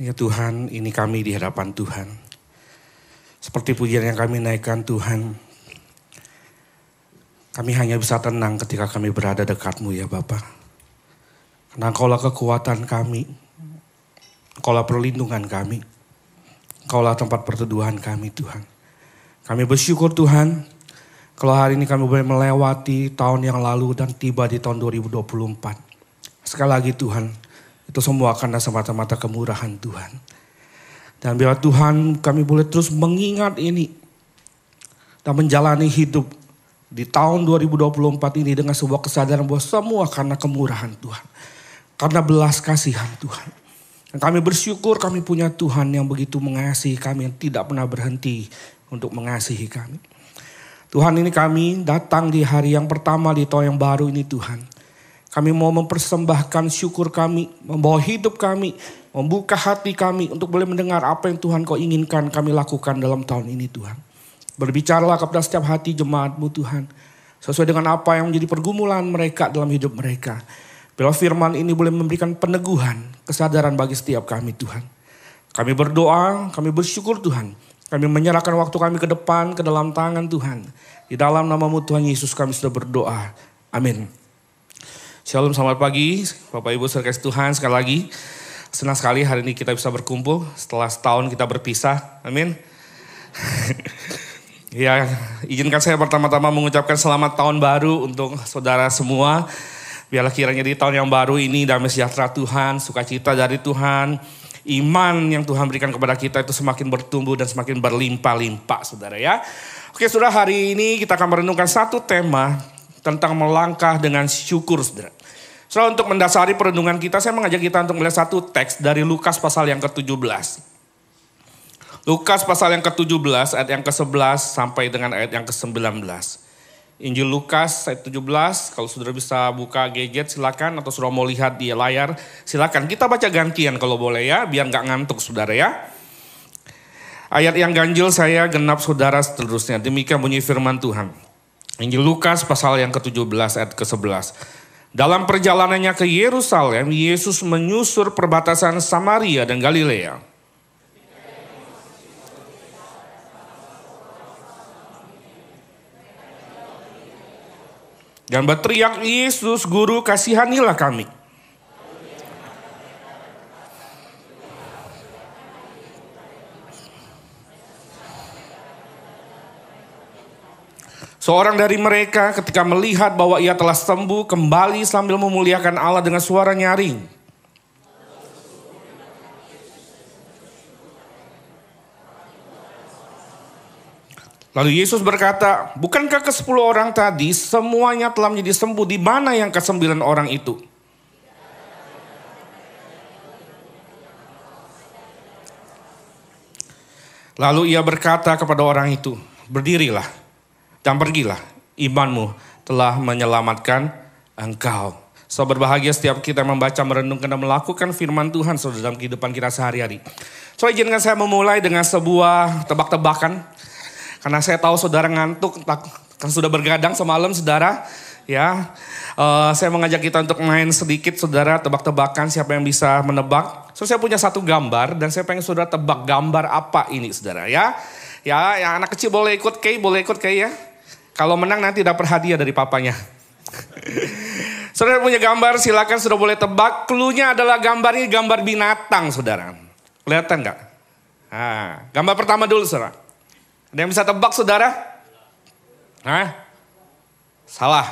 Ya Tuhan, ini kami di hadapan Tuhan. Seperti pujian yang kami naikkan Tuhan, kami hanya bisa tenang ketika kami berada dekatmu ya Bapa. Karena engkaulah kekuatan kami, engkaulah perlindungan kami, engkaulah tempat perteduhan kami Tuhan. Kami bersyukur Tuhan, kalau hari ini kami boleh melewati tahun yang lalu dan tiba di tahun 2024. Sekali lagi Tuhan, itu semua karena semata-mata kemurahan Tuhan. Dan biar Tuhan kami boleh terus mengingat ini. Dan menjalani hidup di tahun 2024 ini dengan sebuah kesadaran bahwa semua karena kemurahan Tuhan. Karena belas kasihan Tuhan. Dan kami bersyukur kami punya Tuhan yang begitu mengasihi kami yang tidak pernah berhenti untuk mengasihi kami. Tuhan ini kami datang di hari yang pertama di tahun yang baru ini Tuhan. Kami mau mempersembahkan syukur kami, membawa hidup kami, membuka hati kami untuk boleh mendengar apa yang Tuhan kau inginkan kami lakukan dalam tahun ini Tuhan. Berbicaralah kepada setiap hati jemaatmu Tuhan. Sesuai dengan apa yang menjadi pergumulan mereka dalam hidup mereka. Bila firman ini boleh memberikan peneguhan, kesadaran bagi setiap kami Tuhan. Kami berdoa, kami bersyukur Tuhan. Kami menyerahkan waktu kami ke depan, ke dalam tangan Tuhan. Di dalam namamu Tuhan Yesus kami sudah berdoa. Amin. Shalom, selamat pagi Bapak Ibu serta Tuhan sekali lagi. Senang sekali hari ini kita bisa berkumpul setelah setahun kita berpisah. Amin. ya, izinkan saya pertama-tama mengucapkan selamat tahun baru untuk saudara semua. Biarlah kiranya di tahun yang baru ini damai sejahtera Tuhan, sukacita dari Tuhan, iman yang Tuhan berikan kepada kita itu semakin bertumbuh dan semakin berlimpah-limpah saudara ya. Oke saudara hari ini kita akan merenungkan satu tema tentang melangkah dengan syukur saudara. So untuk mendasari perenungan kita saya mengajak kita untuk melihat satu teks dari Lukas pasal yang ke-17. Lukas pasal yang ke-17 ayat yang ke-11 sampai dengan ayat yang ke-19. Injil Lukas ayat 17, kalau saudara bisa buka gadget silakan atau sudah mau lihat di layar silakan. Kita baca gantian kalau boleh ya, biar nggak ngantuk saudara ya. Ayat yang ganjil saya genap saudara seterusnya. Demikian bunyi firman Tuhan. Injil Lukas pasal yang ke-17 ayat ke-11. Dalam perjalanannya ke Yerusalem, Yesus menyusur perbatasan Samaria dan Galilea. Dan berteriak Yesus, Guru kasihanilah kami. Seorang dari mereka ketika melihat bahwa ia telah sembuh kembali sambil memuliakan Allah dengan suara nyaring. Lalu Yesus berkata, bukankah ke sepuluh orang tadi semuanya telah menjadi sembuh, di mana yang ke sembilan orang itu? Lalu ia berkata kepada orang itu, berdirilah dan pergilah, imanmu telah menyelamatkan engkau. So berbahagia setiap kita membaca, merenungkan dan melakukan firman Tuhan so, dalam kehidupan kita sehari-hari. So izinkan saya memulai dengan sebuah tebak-tebakan. Karena saya tahu saudara ngantuk, kan sudah bergadang semalam saudara. Ya, uh, saya mengajak kita untuk main sedikit saudara tebak-tebakan siapa yang bisa menebak. So saya punya satu gambar dan saya pengen saudara tebak gambar apa ini saudara ya. Ya, yang anak kecil boleh ikut Kay, boleh ikut Kay ya. Kalau menang nanti dapat hadiah dari papanya. saudara punya gambar, silakan sudah boleh tebak. Klunya adalah gambar ini gambar binatang, saudara. Kelihatan nggak? Nah, gambar pertama dulu, saudara. Ada yang bisa tebak, saudara? Hah? Salah.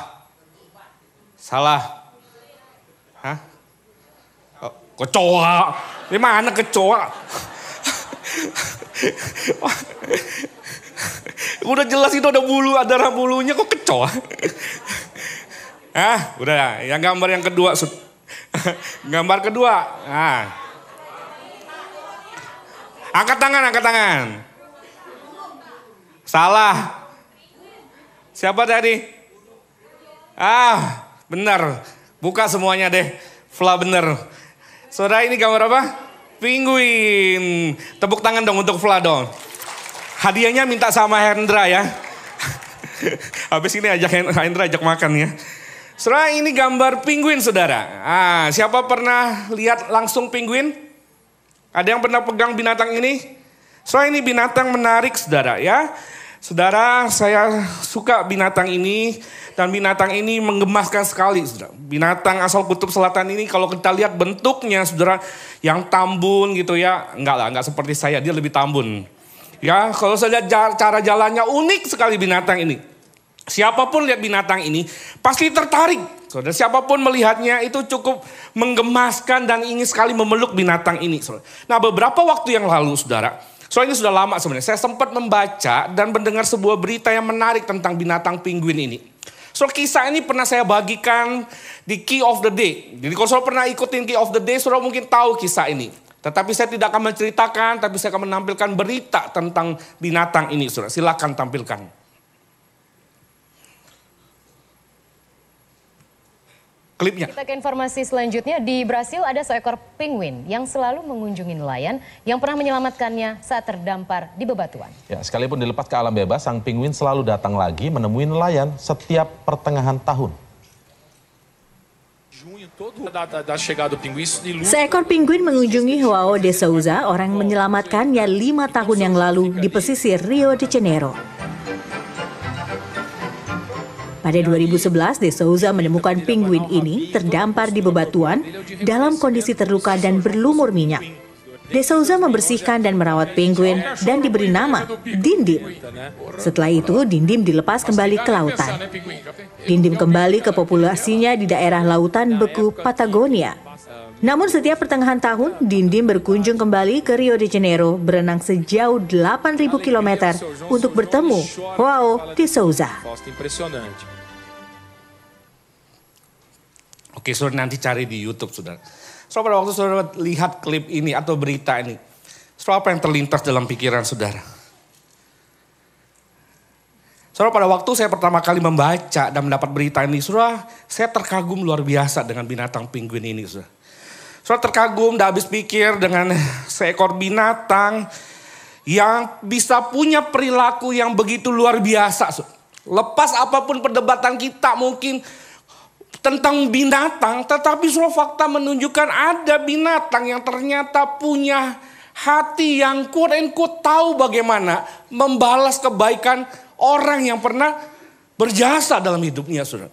Salah. Hah? Oh, kecoa. Di mana kecoa? udah jelas itu ada bulu, ada darah bulunya kok kecoa. ah, udah. Yang gambar yang kedua. gambar kedua. Ah. Angkat tangan, angkat tangan. Salah. Siapa tadi? Ah, benar. Buka semuanya deh. Fla bener. Saudara ini gambar apa? Pinguin. Tepuk tangan dong untuk Fla dong. Hadiahnya minta sama Hendra ya. Habis ini ajak Hendra ajak makan ya. Saudara ini gambar penguin saudara. Ah, siapa pernah lihat langsung penguin? Ada yang pernah pegang binatang ini? Soalnya ini binatang menarik saudara ya. Saudara, saya suka binatang ini dan binatang ini menggemaskan sekali, saudara. Binatang asal kutub selatan ini kalau kita lihat bentuknya, saudara, yang tambun gitu ya, enggak lah, enggak seperti saya, dia lebih tambun. Ya, kalau saya lihat cara jalannya unik sekali binatang ini. Siapa pun lihat binatang ini pasti tertarik. Saudara, siapa pun melihatnya itu cukup menggemaskan dan ingin sekali memeluk binatang ini. Saudara. Nah, beberapa waktu yang lalu, saudara, Soal ini sudah lama sebenarnya. Saya sempat membaca dan mendengar sebuah berita yang menarik tentang binatang penguin ini. So kisah ini pernah saya bagikan di Key of the Day. Jadi kalau saudara pernah ikutin Key of the Day, saudara mungkin tahu kisah ini. Tetapi saya tidak akan menceritakan, tapi saya akan menampilkan berita tentang binatang ini. Saudara, silakan tampilkan. klipnya. Kita ke informasi selanjutnya. Di Brasil ada seekor penguin yang selalu mengunjungi nelayan yang pernah menyelamatkannya saat terdampar di bebatuan. Ya, sekalipun dilepas ke alam bebas, sang penguin selalu datang lagi menemui nelayan setiap pertengahan tahun. Seekor penguin mengunjungi Joao de Souza, orang menyelamatkannya lima tahun yang lalu di pesisir Rio de Janeiro. Pada 2011, De Souza menemukan penguin ini terdampar di bebatuan dalam kondisi terluka dan berlumur minyak. De Souza membersihkan dan merawat penguin dan diberi nama Dindim. Setelah itu, Dindim dilepas kembali ke lautan. Dindim kembali ke populasinya di daerah lautan beku Patagonia. Namun setiap pertengahan tahun, Dindim berkunjung kembali ke Rio de Janeiro berenang sejauh 8.000 km untuk bertemu Joao de Souza. Oke, saudara nanti cari di YouTube, saudara. Saudara waktu saudara lihat klip ini atau berita ini, saudara apa yang terlintas dalam pikiran saudara? Saudara pada waktu saya pertama kali membaca dan mendapat berita ini, saudara saya terkagum luar biasa dengan binatang penguin ini, saudara. Saudara terkagum, tidak habis pikir dengan seekor binatang yang bisa punya perilaku yang begitu luar biasa. Lepas apa pun perdebatan kita mungkin tentang binatang, tetapi semua fakta menunjukkan ada binatang yang ternyata punya hati yang and quote tahu bagaimana membalas kebaikan orang yang pernah berjasa dalam hidupnya, saudara.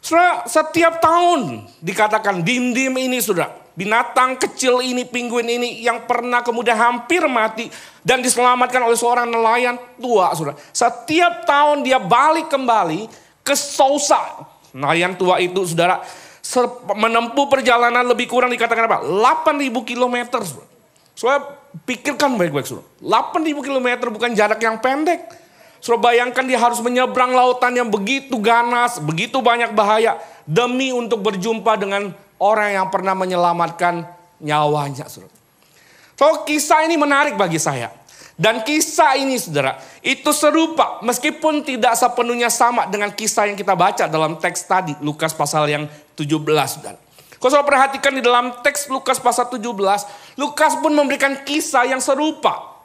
Saudara, setiap tahun dikatakan dindim ini, saudara. Binatang kecil ini, penguin ini yang pernah kemudian hampir mati dan diselamatkan oleh seorang nelayan tua, saudara. Setiap tahun dia balik kembali ke Sousa. Nelayan tua itu, saudara, menempuh perjalanan lebih kurang dikatakan apa? 8.000 kilometer. Saudara, pikirkan baik-baik, saudara. 8.000 kilometer bukan jarak yang pendek. Saudara bayangkan dia harus menyeberang lautan yang begitu ganas, begitu banyak bahaya demi untuk berjumpa dengan orang yang pernah menyelamatkan nyawanya. Saudara. So kisah ini menarik bagi saya. Dan kisah ini saudara, itu serupa meskipun tidak sepenuhnya sama dengan kisah yang kita baca dalam teks tadi, Lukas pasal yang 17 saudara. Kalau saya perhatikan di dalam teks Lukas pasal 17, Lukas pun memberikan kisah yang serupa.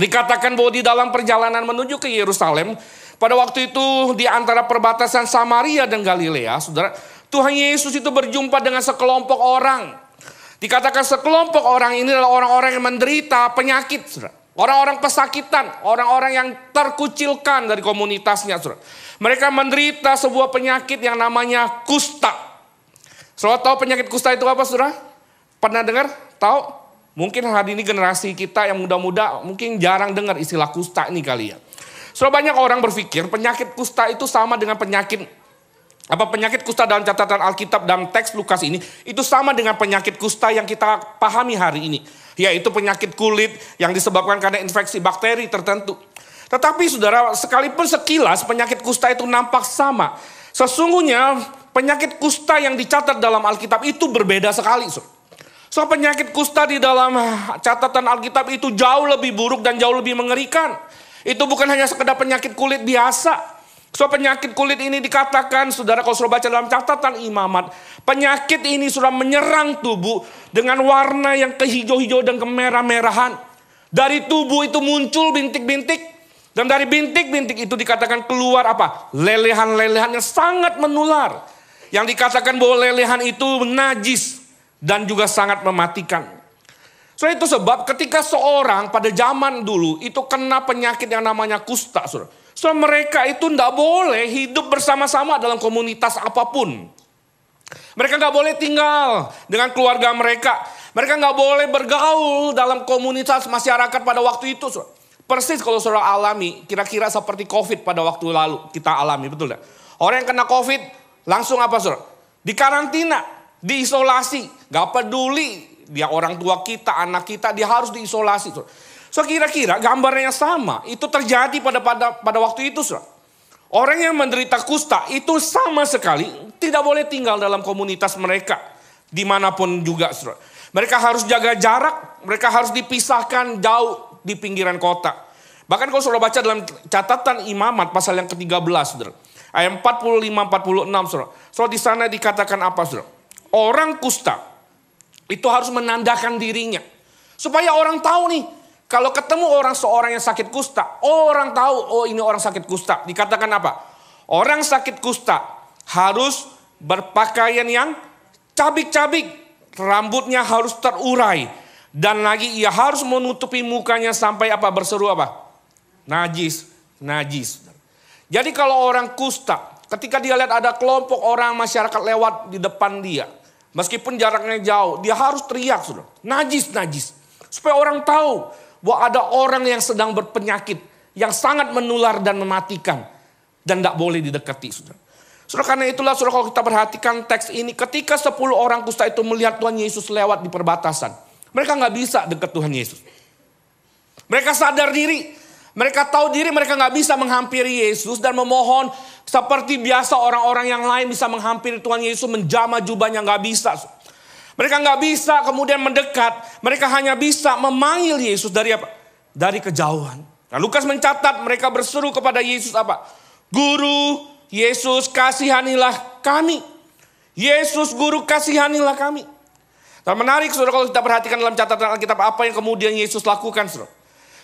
Dikatakan bahwa di dalam perjalanan menuju ke Yerusalem, pada waktu itu di antara perbatasan Samaria dan Galilea, saudara, Tuhan Yesus itu berjumpa dengan sekelompok orang. Dikatakan sekelompok orang ini adalah orang-orang yang menderita penyakit, saudara. Orang-orang pesakitan, orang-orang yang terkucilkan dari komunitasnya, saudara. Mereka menderita sebuah penyakit yang namanya kusta. Saudara tahu penyakit kusta itu apa, saudara? Pernah dengar? Tahu? Mungkin hari ini generasi kita yang muda-muda mungkin jarang dengar istilah kusta ini kali ya. So banyak orang berpikir penyakit kusta itu sama dengan penyakit apa penyakit kusta dalam catatan Alkitab dalam teks Lukas ini itu sama dengan penyakit kusta yang kita pahami hari ini, yaitu penyakit kulit yang disebabkan karena infeksi bakteri tertentu. Tetapi saudara, sekalipun sekilas penyakit kusta itu nampak sama, sesungguhnya penyakit kusta yang dicatat dalam Alkitab itu berbeda sekali. So penyakit kusta di dalam catatan Alkitab itu jauh lebih buruk dan jauh lebih mengerikan. Itu bukan hanya sekedar penyakit kulit biasa. So penyakit kulit ini dikatakan, saudara kalau sudah baca dalam catatan imamat, penyakit ini sudah menyerang tubuh dengan warna yang kehijau-hijau dan kemerah-merahan. Dari tubuh itu muncul bintik-bintik. Dan dari bintik-bintik itu dikatakan keluar apa? Lelehan-lelehan yang sangat menular. Yang dikatakan bahwa lelehan itu najis dan juga sangat mematikan. So itu sebab ketika seorang pada zaman dulu itu kena penyakit yang namanya kusta. Saudara. So mereka itu tidak boleh hidup bersama-sama dalam komunitas apa pun. Mereka nggak boleh tinggal dengan keluarga mereka. Mereka nggak boleh bergaul dalam komunitas masyarakat pada waktu itu. Saudara. Persis kalau saudara alami, kira-kira seperti COVID pada waktu lalu kita alami, betul tidak? Orang yang kena COVID langsung apa saudara? Dikarantina, diisolasi, gak peduli dia orang tua kita, anak kita, dia harus diisolasi. So kira-kira gambarnya sama, itu terjadi pada pada pada waktu itu. So. Orang yang menderita kusta itu sama sekali tidak boleh tinggal dalam komunitas mereka di mana pun juga. So. Mereka harus jaga jarak, mereka harus dipisahkan jauh di pinggiran kota. Bahkan kalau sudah baca dalam catatan imamat pasal yang ke-13, saudara. Ayat 45-46, saudara. So di sana dikatakan apa, saudara? Orang kusta itu harus menandakan dirinya. Supaya orang tahu nih, kalau ketemu orang seorang yang sakit kusta, orang tahu, oh ini orang sakit kusta. Dikatakan apa? Orang sakit kusta harus berpakaian yang cabik-cabik. Rambutnya harus terurai. Dan lagi ia harus menutupi mukanya sampai apa? Berseru apa? Najis, najis. Jadi kalau orang kusta, ketika dia lihat ada kelompok orang masyarakat lewat di depan dia, Meskipun jaraknya jauh, dia harus teriak sudah. Najis, najis. Supaya orang tahu bahwa ada orang yang sedang berpenyakit. Yang sangat menular dan mematikan. Dan tidak boleh didekati sudah. Sudah karena itulah sudah kalau kita perhatikan teks ini. Ketika 10 orang kusta itu melihat Tuhan Yesus lewat di perbatasan. Mereka nggak bisa dekat Tuhan Yesus. Mereka sadar diri. Mereka tahu diri mereka nggak bisa menghampiri Yesus dan memohon seperti biasa orang-orang yang lain bisa menghampiri Tuhan Yesus menjama jubahnya nggak bisa. Mereka nggak bisa kemudian mendekat. Mereka hanya bisa memanggil Yesus dari apa? Dari kejauhan. Nah, Lukas mencatat mereka berseru kepada Yesus apa? Guru, Yesus kasihanilah kami. Yesus guru kasihanilah kami. Dan menarik saudara kalau kita perhatikan dalam catatan Alkitab apa yang kemudian Yesus lakukan saudara.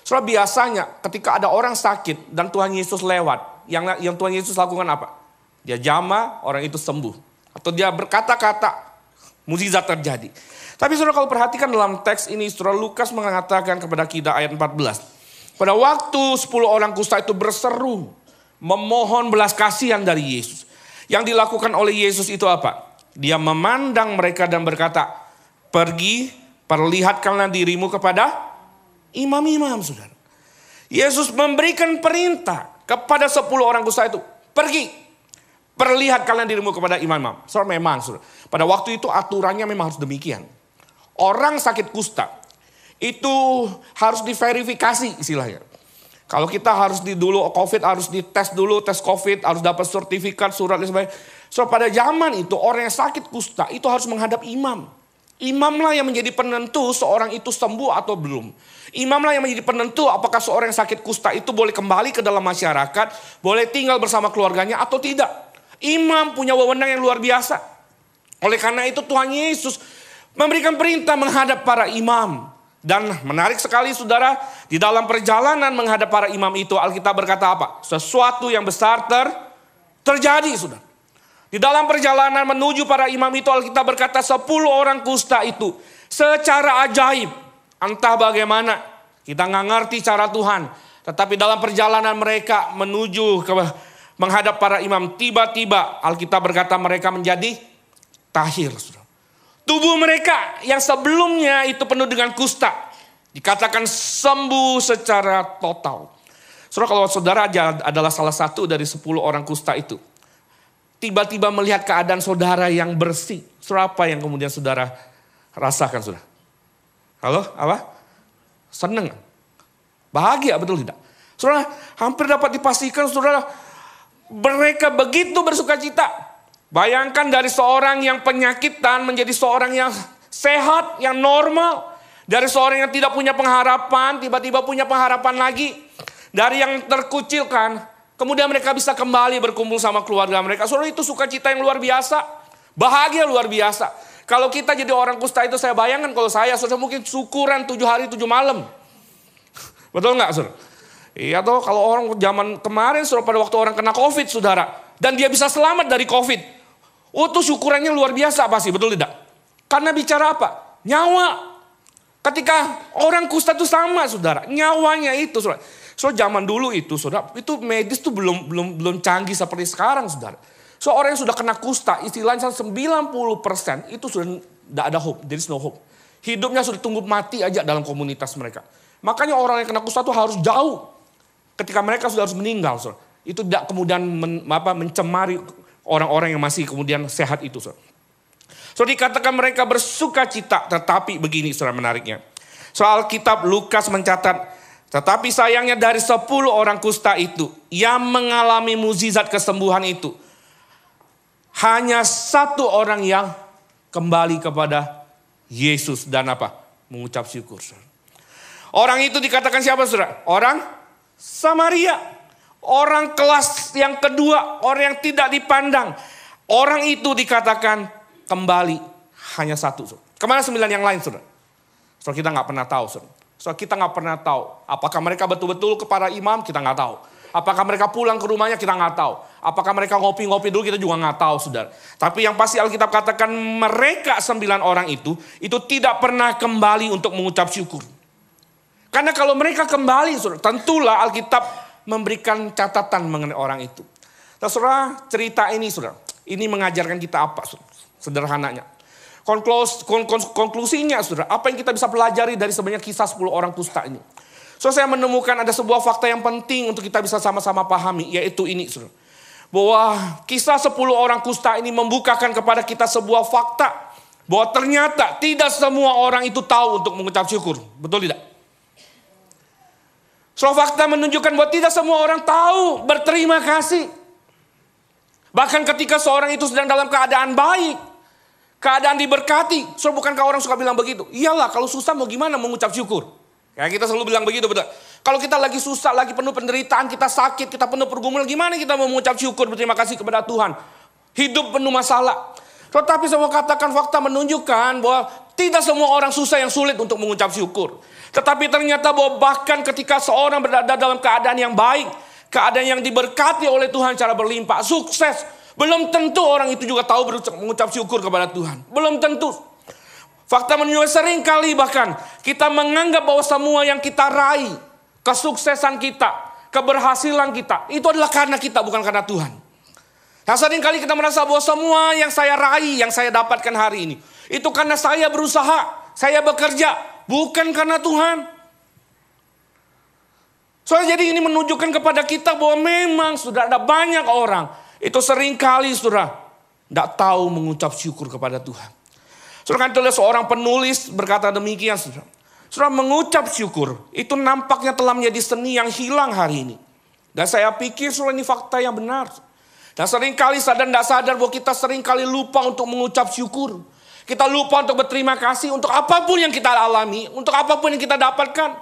Soalnya biasanya ketika ada orang sakit dan Tuhan Yesus lewat, yang yang Tuhan Yesus lakukan apa? Dia jama, orang itu sembuh. Atau dia berkata-kata, mujizat terjadi. Tapi saudara kalau perhatikan dalam teks ini, saudara Lukas mengatakan kepada kita ayat 14. Pada waktu 10 orang kusta itu berseru, memohon belas kasihan dari Yesus. Yang dilakukan oleh Yesus itu apa? Dia memandang mereka dan berkata, pergi, perlihatkanlah dirimu kepada imam-imam saudara. Yesus memberikan perintah kepada 10 orang kusta itu. Pergi, perlihatkanlah dirimu kepada imam-imam. Saudara memang saudara, pada waktu itu aturannya memang harus demikian. Orang sakit kusta itu harus diverifikasi istilahnya. Kalau kita harus di dulu COVID harus dites dulu tes COVID harus dapat sertifikat surat dan sebagainya. So pada zaman itu orang yang sakit kusta itu harus menghadap imam. Imamlah yang menjadi penentu seorang itu sembuh atau belum. Imamlah yang menjadi penentu apakah seorang yang sakit kusta itu boleh kembali ke dalam masyarakat, boleh tinggal bersama keluarganya atau tidak. Imam punya wewenang yang luar biasa. Oleh karena itu Tuhan Yesus memberikan perintah menghadap para imam. Dan menarik sekali saudara, di dalam perjalanan menghadap para imam itu Alkitab berkata apa? Sesuatu yang besar ter, terjadi saudara. Di dalam perjalanan menuju para imam itu Alkitab berkata 10 orang kusta itu secara ajaib. Entah bagaimana kita nggak ngerti cara Tuhan. Tetapi dalam perjalanan mereka menuju ke menghadap para imam. Tiba-tiba Alkitab berkata mereka menjadi tahir. Tubuh mereka yang sebelumnya itu penuh dengan kusta. Dikatakan sembuh secara total. Saudara kalau saudara adalah salah satu dari 10 orang kusta itu tiba-tiba melihat keadaan saudara yang bersih. Saudara apa yang kemudian saudara rasakan saudara? Halo, apa? Seneng. Bahagia betul tidak? Saudara, hampir dapat dipastikan saudara, mereka begitu bersuka cita. Bayangkan dari seorang yang penyakitan menjadi seorang yang sehat, yang normal. Dari seorang yang tidak punya pengharapan, tiba-tiba punya pengharapan lagi. Dari yang terkucilkan, Kemudian mereka bisa kembali berkumpul sama keluarga mereka. Saudara itu sukacita yang luar biasa. Bahagia luar biasa. Kalau kita jadi orang kusta itu saya bayangkan kalau saya saudara mungkin syukuran tujuh hari tujuh malam. Betul nggak saudara? Iya toh kalau orang zaman kemarin saudara pada waktu orang kena covid saudara. Dan dia bisa selamat dari covid. Oh itu syukurannya luar biasa pasti betul tidak? Karena bicara apa? Nyawa. Ketika orang kusta itu sama saudara, nyawanya itu saudara. So zaman dulu itu saudara, itu medis tuh belum belum belum canggih seperti sekarang saudara. So orang yang sudah kena kusta, istilahnya 90% itu sudah tidak ada hope, there is no hope. Hidupnya sudah tunggu mati aja dalam komunitas mereka. Makanya orang yang kena kusta itu harus jauh. Ketika mereka sudah harus meninggal, saudara. itu tidak kemudian men, apa, mencemari orang-orang yang masih kemudian sehat itu. Saudara. So dikatakan mereka bersuka cita, tetapi begini saudara menariknya. Soal kitab Lukas mencatat, tetapi sayangnya dari 10 orang kusta itu yang mengalami mukjizat kesembuhan itu, hanya satu orang yang kembali kepada Yesus dan apa? Mengucap syukur. Orang itu dikatakan siapa saudara? Orang Samaria. Orang kelas yang kedua, orang yang tidak dipandang. Orang itu dikatakan kembali hanya satu. Ke mana sembilan yang lain saudara? Saudara kita nggak pernah tahu. Saudara kita nggak pernah tahu. Apakah mereka betul-betul kepada imam? Kita nggak tahu. Apakah mereka pulang ke rumahnya? Kita nggak tahu. Apakah mereka ngopi-ngopi dulu? Kita juga nggak tahu, saudara. Tapi yang pasti Alkitab katakan mereka sembilan orang itu, itu tidak pernah kembali untuk mengucap syukur. Karena kalau mereka kembali, saudara, tentulah Alkitab memberikan catatan mengenai orang itu. Nah, saudara, cerita ini, saudara, ini mengajarkan kita apa, saudara? Sederhananya. Konklus, konklusinya, saudara, apa yang kita bisa pelajari dari sebanyak kisah 10 orang kusta ini? So saya menemukan ada sebuah fakta yang penting untuk kita bisa sama-sama pahami, yaitu ini. Saudara. Bahwa kisah 10 orang kusta ini membukakan kepada kita sebuah fakta. Bahwa ternyata tidak semua orang itu tahu untuk mengucap syukur. Betul tidak? So fakta menunjukkan bahwa tidak semua orang tahu berterima kasih. Bahkan ketika seorang itu sedang dalam keadaan baik. Keadaan diberkati. So bukankah orang suka bilang begitu? Iyalah kalau susah mau gimana mengucap syukur. Ya kita selalu bilang begitu betul. Kalau kita lagi susah, lagi penuh penderitaan, kita sakit, kita penuh pergumulan, gimana kita mau mengucap syukur berterima kasih kepada Tuhan? Hidup penuh masalah. Tetapi mau katakan fakta menunjukkan bahwa tidak semua orang susah yang sulit untuk mengucap syukur. Tetapi ternyata bahwa bahkan ketika seorang berada dalam keadaan yang baik, keadaan yang diberkati oleh Tuhan secara berlimpah, sukses, belum tentu orang itu juga tahu mengucap syukur kepada Tuhan. Belum tentu. Fakta menunjukkan sering kali bahkan kita menganggap bahwa semua yang kita raih, kesuksesan kita, keberhasilan kita, itu adalah karena kita bukan karena Tuhan. Yang sering kali kita merasa bahwa semua yang saya raih, yang saya dapatkan hari ini, itu karena saya berusaha, saya bekerja, bukan karena Tuhan. Soalnya jadi ini menunjukkan kepada kita bahwa memang sudah ada banyak orang, itu sering kali sudah tidak tahu mengucap syukur kepada Tuhan. Saudara kan tulis seorang penulis berkata demikian saudara. Saudara mengucap syukur itu nampaknya telah menjadi seni yang hilang hari ini. Dan saya pikir saudara ini fakta yang benar. Dan sering kali sadar tidak sadar bahwa kita sering kali lupa untuk mengucap syukur. Kita lupa untuk berterima kasih untuk apa pun yang kita alami, untuk apa pun yang kita dapatkan.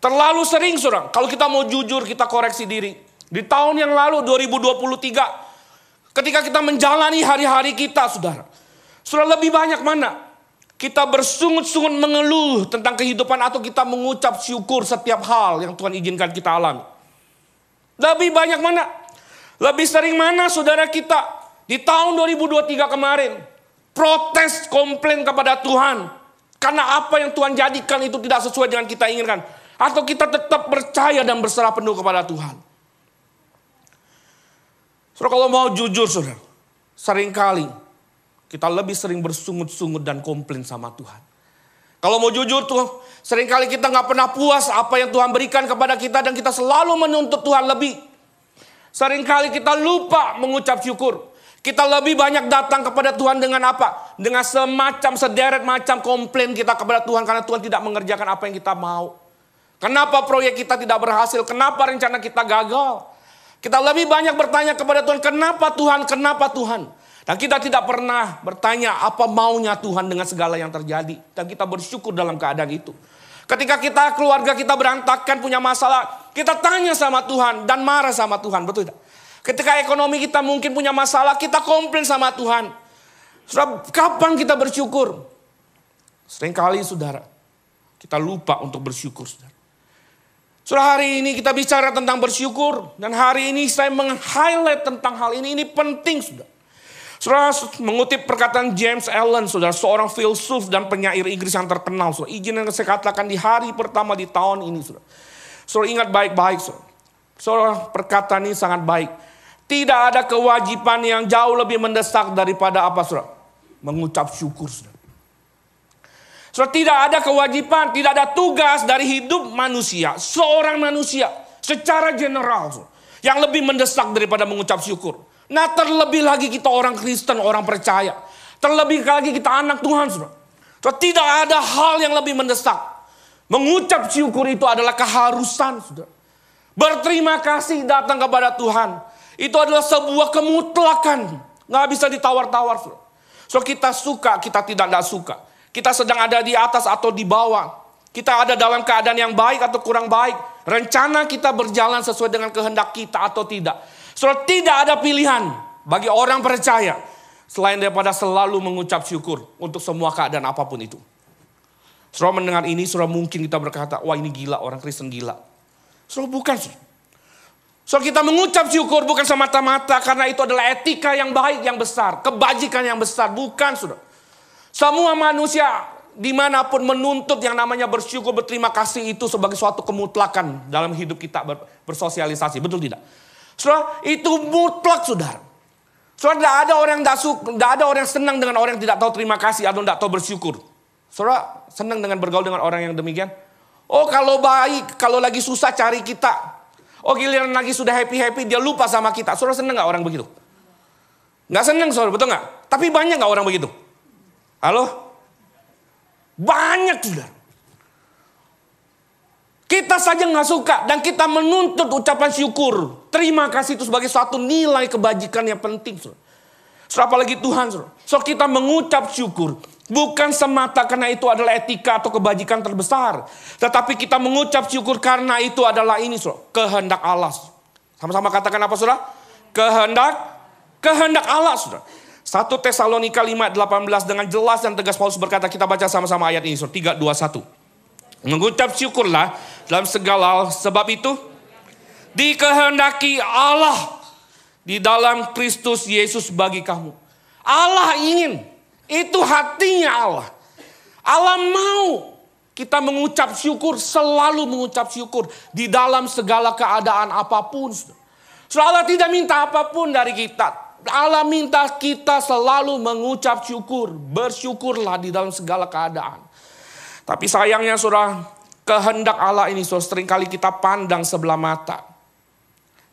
Terlalu sering saudara, kalau kita mau jujur kita koreksi diri. Di tahun yang lalu 2023, ketika kita menjalani hari-hari kita saudara. Sudah lebih banyak mana? Kita bersungut-sungut mengeluh tentang kehidupan atau kita mengucap syukur setiap hal yang Tuhan izinkan kita alami. Lebih banyak mana? Lebih sering mana saudara kita di tahun 2023 kemarin protes komplain kepada Tuhan karena apa yang Tuhan jadikan itu tidak sesuai dengan kita inginkan atau kita tetap percaya dan berserah penuh kepada Tuhan. Saudara kalau mau jujur saudara, sering kali kita lebih sering bersungut-sungut dan komplain sama Tuhan. Kalau mau jujur tuh, sering kali kita nggak pernah puas apa yang Tuhan berikan kepada kita dan kita selalu menuntut Tuhan lebih. Seringkali kita lupa mengucap syukur. Kita lebih banyak datang kepada Tuhan dengan apa? Dengan semacam sederet macam komplain kita kepada Tuhan karena Tuhan tidak mengerjakan apa yang kita mau. Kenapa proyek kita tidak berhasil? Kenapa rencana kita gagal? Kita lebih banyak bertanya kepada Tuhan, kenapa Tuhan? Kenapa Tuhan? Dan kita tidak pernah bertanya apa maunya Tuhan dengan segala yang terjadi. Dan kita bersyukur dalam keadaan itu. Ketika kita keluarga kita berantakan punya masalah, kita tanya sama Tuhan dan marah sama Tuhan, betul tidak? Ketika ekonomi kita mungkin punya masalah, kita komplain sama Tuhan. Saudara, kapan kita bersyukur? Seringkali saudara, kita lupa untuk bersyukur saudara. Saudara hari ini kita bicara tentang bersyukur dan hari ini saya meng-highlight tentang hal ini, ini penting saudara. Saudara mengutip perkataan James Allen, saudara seorang filsuf dan penyair Inggris yang terkenal. Saudara, izin yang saya katakan di hari pertama di tahun ini. Saudara, saudara ingat baik-baik. Saudara. perkataan ini sangat baik. Tidak ada kewajiban yang jauh lebih mendesak daripada apa saudara? Mengucap syukur saudara. Saudara tidak ada kewajiban, tidak ada tugas dari hidup manusia. Seorang manusia secara general saudara, yang lebih mendesak daripada mengucap syukur. Nah terlebih lagi kita orang Kristen, orang percaya. Terlebih lagi kita anak Tuhan. Saudara. Tidak ada hal yang lebih mendesak. Mengucap syukur itu adalah keharusan. Saudara. Berterima kasih datang kepada Tuhan. Itu adalah sebuah kemutlakan. Nggak bisa ditawar-tawar. So kita suka, kita tidak tidak suka. Kita sedang ada di atas atau di bawah. Kita ada dalam keadaan yang baik atau kurang baik. Rencana kita berjalan sesuai dengan kehendak kita atau tidak. Saudara tidak ada pilihan bagi orang percaya selain daripada selalu mengucap syukur untuk semua keadaan apa pun itu. Saudara mendengar ini, saudara mungkin kita berkata, wah ini gila, orang Kristen gila. Saudara bukan. Saudara kita mengucap syukur bukan semata-mata karena itu adalah etika yang baik, yang besar. Kebajikan yang besar, bukan saudara. Semua manusia di mana pun menuntut yang namanya bersyukur, berterima kasih itu sebagai suatu kemutlakan dalam hidup kita bersosialisasi. Betul tidak? Saudara, itu mutlak saudara. Saudara, tidak ada orang yang tidak ada orang yang senang dengan orang yang tidak tahu terima kasih atau tidak tahu bersyukur. Saudara, senang dengan bergaul dengan orang yang demikian? Oh, kalau baik, kalau lagi susah cari kita. Oh, giliran lagi sudah happy-happy, dia lupa sama kita. Saudara senang nggak orang begitu? Nggak senang, saudara, betul nggak? Tapi banyak nggak orang begitu? Halo? Banyak, saudara. Kita saja nggak suka dan kita menuntut ucapan syukur. Terima kasih itu sebagai suatu nilai kebajikan yang penting. Saudara. apalagi Tuhan. Saudara. So kita mengucap syukur. Bukan semata karena itu adalah etika atau kebajikan terbesar. Tetapi kita mengucap syukur karena itu adalah ini. Saudara. Kehendak Allah. Sama-sama katakan apa saudara? Kehendak. Kehendak Allah saudara. 1 Tesalonika 5, 18 dengan jelas dan tegas Paulus berkata kita baca sama-sama ayat ini. Saudara. 3, 2, 1. Mengucap syukurlah dalam segala. Sebab itu dikehendaki Allah di dalam Kristus Yesus bagi kamu. Allah ingin. Itu hatinya Allah. Allah mau kita mengucap syukur, selalu mengucap syukur di dalam segala keadaan apa pun. Allah tidak minta apa pun dari kita. Allah minta kita selalu mengucap syukur. Bersyukurlah di dalam segala keadaan. Tapi sayangnya saudara, kehendak Allah ini saudara sering kali kita pandang sebelah mata.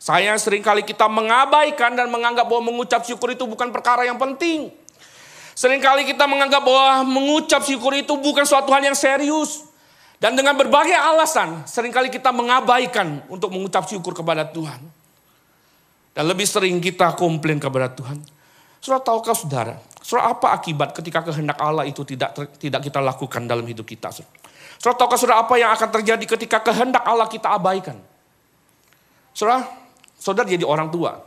Sayang sering kali kita mengabaikan dan menganggap bahwa mengucap syukur itu bukan perkara yang penting. Seringkali kita menganggap bahwa mengucap syukur itu bukan suatu hal yang serius. Dan dengan berbagai alasan, sering kali kita mengabaikan untuk mengucap syukur kepada Tuhan. Dan lebih sering kita komplain kepada Tuhan. Saudara tahukah saudara, saudara apa akibat ketika kehendak Allah itu tidak tidak kita lakukan dalam hidup kita? Saudara tahukah saudara apa yang akan terjadi ketika kehendak Allah kita abaikan? Saudara, saudara jadi orang tua.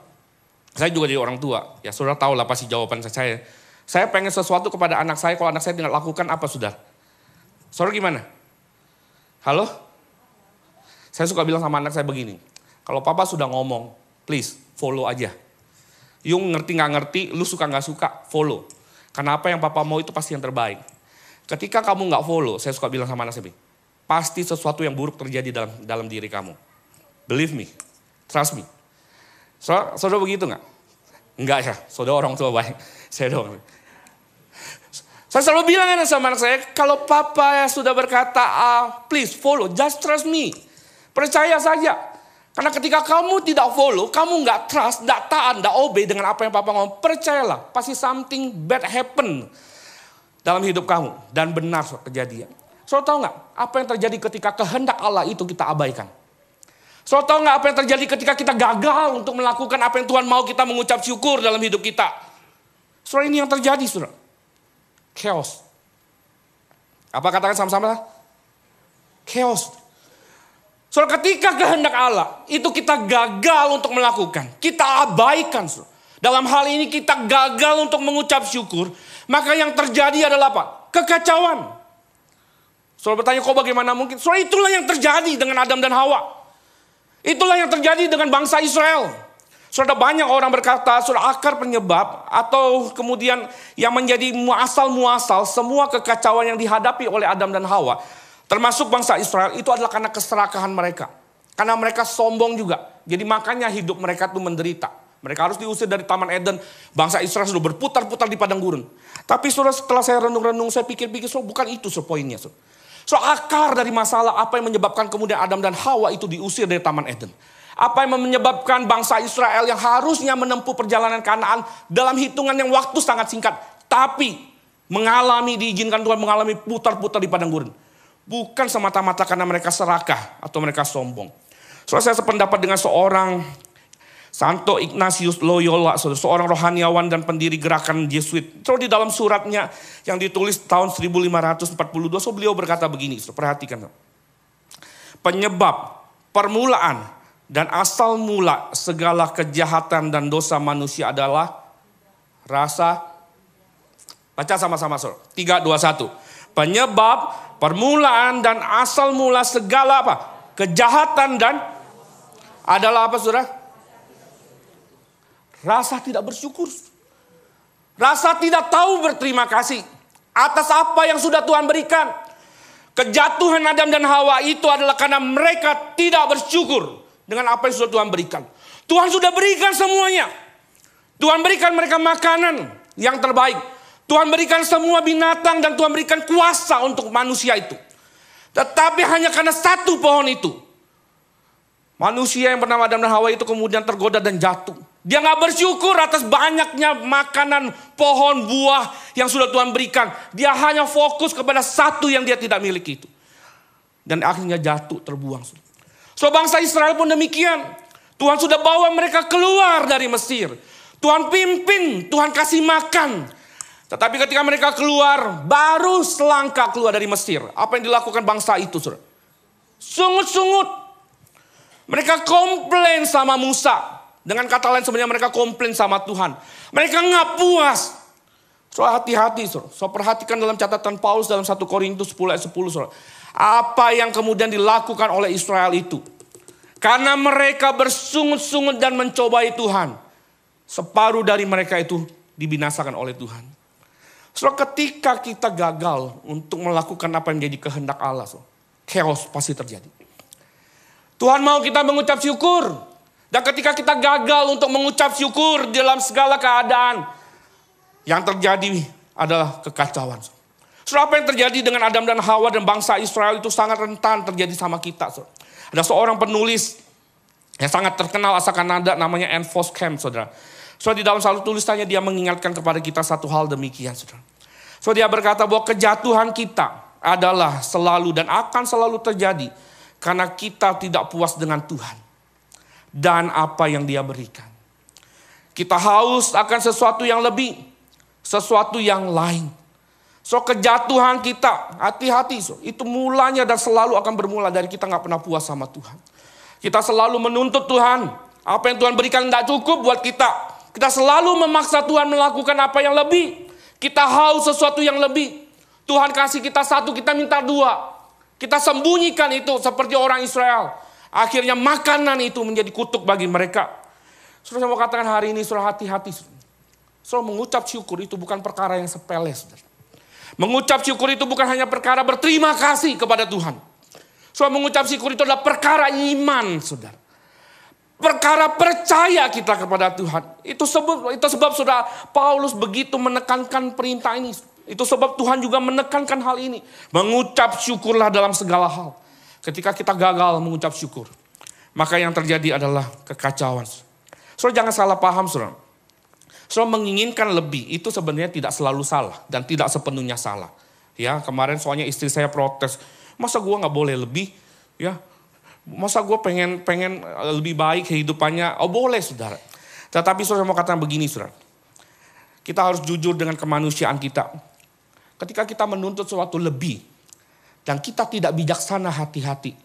Saya juga jadi orang tua. Ya saudara tahu lah pasti jawaban saya. Saya pengen sesuatu kepada anak saya, kalau anak saya tidak lakukan apa sudah? Saudara gimana? Halo? Saya suka bilang sama anak saya begini. Kalau papa sudah ngomong, please follow aja. Yung ngerti nggak ngerti, lu suka nggak suka, follow. Karena apa yang papa mau itu pasti yang terbaik. Ketika kamu nggak follow, saya suka bilang sama anak saya, pasti sesuatu yang buruk terjadi dalam dalam diri kamu. Believe me, trust me. So, saudara begitu nggak? Enggak ya, saudara orang tua baik. Saya dong. Saya selalu bilang sama anak saya, kalau papa ya sudah berkata, ah, please follow, just trust me. Percaya saja. Karena ketika kamu tidak follow, kamu nggak trust, nggak taat, nggak obey dengan apa yang papa ngomong, percayalah, pasti something bad happen dalam hidup kamu. Dan benar kejadian. So tahu nggak apa yang terjadi ketika kehendak Allah itu kita abaikan? So tahu nggak apa yang terjadi ketika kita gagal untuk melakukan apa yang Tuhan mau kita mengucap syukur dalam hidup kita? So ini yang terjadi, saudara. Chaos. Apa katakan sama-sama? Chaos. Soal ketika kehendak Allah itu kita gagal untuk melakukan, kita abaikan. So. Dalam hal ini kita gagal untuk mengucap syukur, maka yang terjadi adalah apa? Kekacauan. Soal bertanya kok bagaimana mungkin? Soal itulah yang terjadi dengan Adam dan Hawa. Itulah yang terjadi dengan bangsa Israel. Sudah banyak orang berkata, sudah akar penyebab atau kemudian yang menjadi muasal-muasal semua kekacauan yang dihadapi oleh Adam dan Hawa. Termasuk bangsa Israel itu adalah karena keserakahan mereka. Karena mereka sombong juga. Jadi makanya hidup mereka itu menderita. Mereka harus diusir dari Taman Eden. Bangsa Israel sudah berputar-putar di padang gurun. Tapi sudah setelah saya renung-renung, saya pikir-pikir, so, bukan itu so, poinnya. So akar dari masalah apa yang menyebabkan kemudian Adam dan Hawa itu diusir dari Taman Eden. Apa yang menyebabkan bangsa Israel yang harusnya menempuh perjalanan Kanaan dalam hitungan yang waktu sangat singkat. Tapi mengalami, diizinkan Tuhan mengalami putar-putar di padang gurun. Bukan semata-mata karena mereka serakah atau mereka sombong. Soalnya saya sependapat dengan seorang Santo Ignatius Loyola, seorang rohaniawan dan pendiri gerakan Jesuit. So di dalam suratnya yang ditulis tahun 1542, so beliau berkata begini, so, perhatikan. Penyebab, permulaan, dan asal mula segala kejahatan dan dosa manusia adalah rasa baca sama-sama sur. 3 2 1. Penyebab, permulaan dan asal mula segala apa? Kejahatan dan adalah apa Saudara? Rasa tidak bersyukur. Rasa tidak tahu berterima kasih atas apa yang sudah Tuhan berikan. Kejatuhan Adam dan Hawa itu adalah karena mereka tidak bersyukur dengan apa yang sudah Tuhan berikan. Tuhan sudah berikan semuanya. Tuhan berikan mereka makanan yang terbaik. Tuhan berikan semua binatang dan Tuhan berikan kuasa untuk manusia itu. Tetapi hanya karena satu pohon itu. Manusia yang bernama Adam dan Hawa itu kemudian tergoda dan jatuh. Dia nggak bersyukur atas banyaknya makanan pohon buah yang sudah Tuhan berikan. Dia hanya fokus kepada satu yang dia tidak miliki itu. Dan akhirnya jatuh terbuang. So bangsa Israel pun demikian. Tuhan sudah bawa mereka keluar dari Mesir. Tuhan pimpin, Tuhan kasih makan. Tetapi ketika mereka keluar, baru selangkah keluar dari Mesir. Apa yang dilakukan bangsa itu? Sungut-sungut. Mereka komplain sama Musa. Dengan kata lain sebenarnya mereka komplain sama Tuhan. Mereka nggak puas. So hati-hati, saudara. So perhatikan dalam catatan Paulus dalam 1 Korintus 10 ayat 10, saudara apa yang kemudian dilakukan oleh Israel itu. Karena mereka bersungut-sungut dan mencobai Tuhan. Separuh dari mereka itu dibinasakan oleh Tuhan. So, ketika kita gagal untuk melakukan apa yang menjadi kehendak Allah, so, chaos pasti terjadi. Tuhan mau kita mengucap syukur. Dan ketika kita gagal untuk mengucap syukur dalam segala keadaan, yang terjadi adalah kekacauan. Saudara apa yang terjadi dengan Adam dan Hawa dan bangsa Israel itu sangat rentan terjadi sama kita. Saudara. Ada seorang penulis yang sangat terkenal asal Kanada namanya Anne Camp, saudara. So di dalam satu tulisannya dia mengingatkan kepada kita satu hal demikian, saudara. So dia berkata bahwa kejatuhan kita adalah selalu dan akan selalu terjadi karena kita tidak puas dengan Tuhan dan apa yang dia berikan. Kita haus akan sesuatu yang lebih, sesuatu yang lain. So kejatuhan kita, hati-hati so. Itu mulanya dan selalu akan bermula dari kita nggak pernah puas sama Tuhan. Kita selalu menuntut Tuhan. Apa yang Tuhan berikan tidak cukup buat kita. Kita selalu memaksa Tuhan melakukan apa yang lebih. Kita haus sesuatu yang lebih. Tuhan kasih kita satu, kita minta dua. Kita sembunyikan itu seperti orang Israel. Akhirnya makanan itu menjadi kutuk bagi mereka. Saudara mau katakan hari ini, saudara hati-hati. Saudara mengucap syukur itu bukan perkara yang sepele. Saudara. Mengucap syukur itu bukan hanya perkara berterima kasih kepada Tuhan. Soal mengucap syukur itu adalah perkara iman, saudara. Perkara percaya kita kepada Tuhan. Itu sebab, itu sebab saudara Paulus begitu menekankan perintah ini. Itu sebab Tuhan juga menekankan hal ini. Mengucap syukurlah dalam segala hal. Ketika kita gagal mengucap syukur. Maka yang terjadi adalah kekacauan. Saudara jangan salah paham saudara. So menginginkan lebih itu sebenarnya tidak selalu salah dan tidak sepenuhnya salah. Ya kemarin soalnya istri saya protes, masa gue nggak boleh lebih? Ya masa gue pengen pengen lebih baik kehidupannya? Oh boleh saudara. Tetapi saudara mau katakan begini saudara. Kita harus jujur dengan kemanusiaan kita. Ketika kita menuntut sesuatu lebih dan kita tidak bijaksana hati-hati,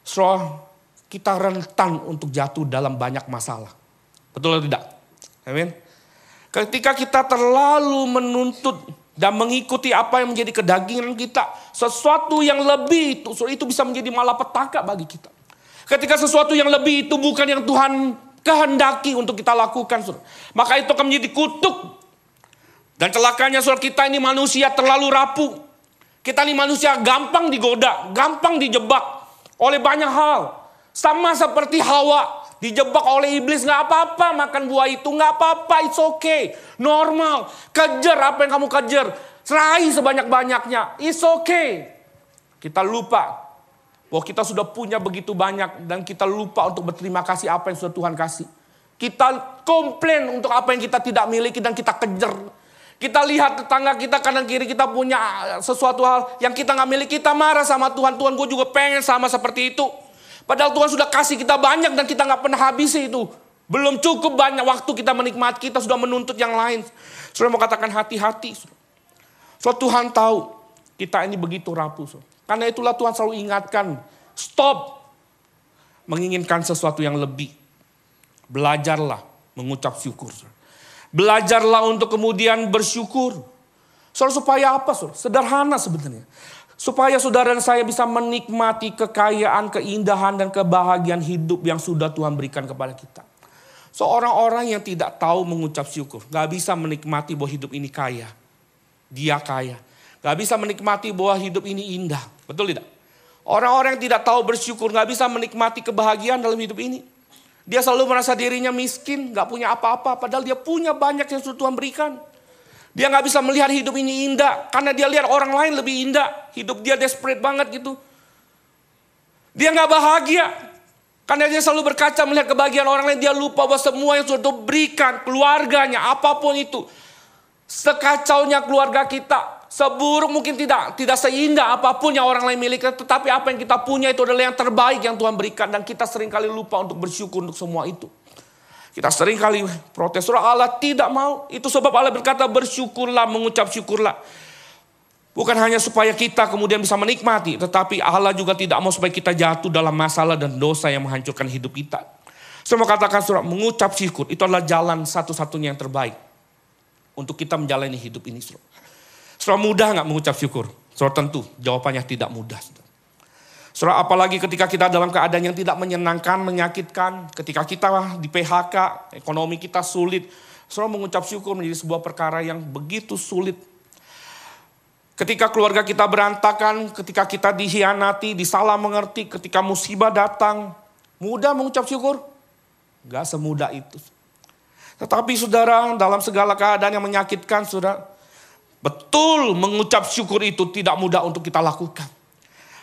so kita rentan untuk jatuh dalam banyak masalah. Betul atau tidak? Amin. Ketika kita terlalu menuntut dan mengikuti apa yang menjadi kedagingan kita, sesuatu yang lebih itu, itu bisa menjadi malapetaka bagi kita. Ketika sesuatu yang lebih itu bukan yang Tuhan kehendaki untuk kita lakukan. Saudara. Maka itu akan menjadi kutuk. Dan celakanya saudara kita ini manusia terlalu rapuh. Kita ini manusia gampang digoda, gampang dijebak oleh banyak hal. Sama seperti Hawa, dijebak oleh iblis. Nggak apa-apa makan buah itu nggak apa-apa it's okay. Normal. Kejar apa yang kamu kejar. Serahi sebanyak-banyaknya it's okay. Kita lupa bahwa kita sudah punya begitu banyak dan kita lupa untuk berterima kasih apa yang sudah Tuhan kasih. Kita komplain untuk apa yang kita tidak miliki dan kita kejar kita lihat tetangga kita kanan kiri kita punya sesuatu hal yang kita nggak miliki kita marah sama Tuhan Tuhan gue juga pengen sama seperti itu Padahal Tuhan sudah kasih kita banyak dan kita nggak pernah habisi itu. Belum cukup banyak waktu kita menikmati, kita sudah menuntut yang lain. Sudah mau katakan hati-hati. So Tuhan tahu kita ini begitu rapuh. So. Karena itulah Tuhan selalu ingatkan, stop menginginkan sesuatu yang lebih. Belajarlah mengucap syukur. So. Belajarlah untuk kemudian bersyukur. So, supaya apa? So? Sederhana sebenarnya. Supaya saudara dan saya bisa menikmati kekayaan, keindahan, dan kebahagiaan hidup yang sudah Tuhan berikan kepada kita. Seorang orang yang tidak tahu mengucap syukur, gak bisa menikmati bahwa hidup ini kaya. Dia kaya. Gak bisa menikmati bahwa hidup ini indah. Betul tidak? Orang-orang yang tidak tahu bersyukur gak bisa menikmati kebahagiaan dalam hidup ini. Dia selalu merasa dirinya miskin, gak punya apa-apa. Padahal dia punya banyak yang sudah Tuhan berikan. Dia nggak bisa melihat hidup ini indah karena dia lihat orang lain lebih indah. Hidup dia desperate banget gitu. Dia nggak bahagia karena dia selalu berkaca melihat kebahagiaan orang lain. Dia lupa bahwa semua yang sudah berikan keluarganya apa pun itu. Sekacaunya keluarga kita, seburuk mungkin tidak, tidak seindah apa pun yang orang lain miliki. Tetapi apa yang kita punya itu adalah yang terbaik yang Tuhan berikan dan kita sering kali lupa untuk bersyukur untuk semua itu. Kita sering kali protes surah Allah tidak mau. Itu sebab Allah berkata bersyukurlah, mengucap syukurlah. Bukan hanya supaya kita kemudian bisa menikmati. Tetapi Allah juga tidak mau supaya kita jatuh dalam masalah dan dosa yang menghancurkan hidup kita. Mau katakan surah mengucap syukur. Itu adalah jalan satu-satunya yang terbaik. Untuk kita menjalani hidup ini. Surah, surah mudah nggak mengucap syukur? Surah tentu jawabannya tidak mudah. Surah. Apalagi ketika kita dalam keadaan yang tidak menyenangkan, menyakitkan, ketika kita di PHK, ekonomi kita sulit, saudara mengucap syukur menjadi sebuah perkara yang begitu sulit. Ketika keluarga kita berantakan, ketika kita dihianati, disalah mengerti, ketika musibah datang, mudah mengucap syukur? Gak semudah itu. Tetapi saudara, dalam segala keadaan yang menyakitkan, saudara, betul mengucap syukur itu tidak mudah untuk kita lakukan.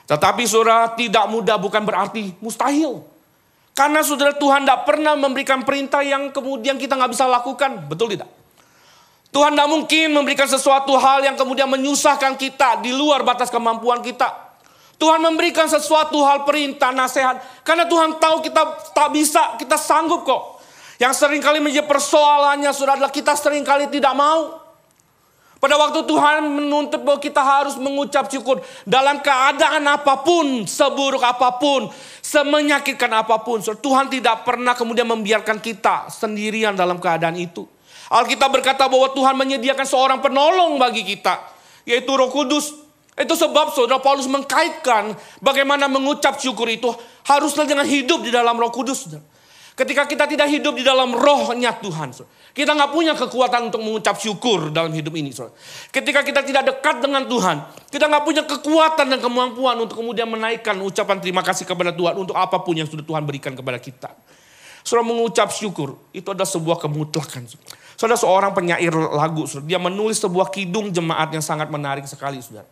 Tetapi saudara tidak mudah bukan berarti mustahil. Karena saudara Tuhan tidak pernah memberikan perintah yang kemudian kita nggak bisa lakukan. Betul tidak? Tuhan tidak mungkin memberikan sesuatu hal yang kemudian menyusahkan kita di luar batas kemampuan kita. Tuhan memberikan sesuatu hal perintah, nasihat. Karena Tuhan tahu kita tak bisa, kita sanggup kok. Yang sering kali menjadi persoalannya sudah adalah kita sering kali tidak mau. Pada waktu Tuhan menuntut bahwa kita harus mengucap syukur dalam keadaan apa pun, seburuk apa pun, semenyakitkan apa pun. Tuhan tidak pernah kemudian membiarkan kita sendirian dalam keadaan itu. Alkitab berkata bahwa Tuhan menyediakan seorang penolong bagi kita, yaitu Roh Kudus. Itu sebab saudara Paulus mengkaitkan bagaimana mengucap syukur itu haruslah dengan hidup di dalam Roh Kudus. Ketika kita tidak hidup di dalam rohnya Tuhan. Kita nggak punya kekuatan untuk mengucap syukur dalam hidup ini. Ketika kita tidak dekat dengan Tuhan. Kita nggak punya kekuatan dan kemampuan untuk kemudian menaikkan ucapan terima kasih kepada Tuhan. Untuk apa pun yang sudah Tuhan berikan kepada kita. Saudara mengucap syukur. Itu adalah sebuah kemutlakan. Saudara seorang penyair lagu. Dia menulis sebuah kidung jemaat yang sangat menarik sekali. Saudara.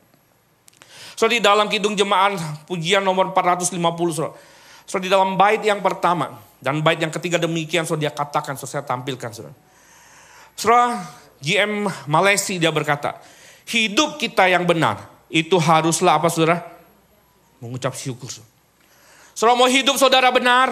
Saudara di dalam kidung jemaat pujian nomor 450. Saudara. Saudara di dalam bait yang pertama. Dan bait yang ketiga demikian so dia katakan, so saya tampilkan saudara. Saudara, GM Malaysia dia berkata, hidup kita yang benar itu haruslah apa saudara? Mengucap syukur. Saudara mau hidup saudara benar,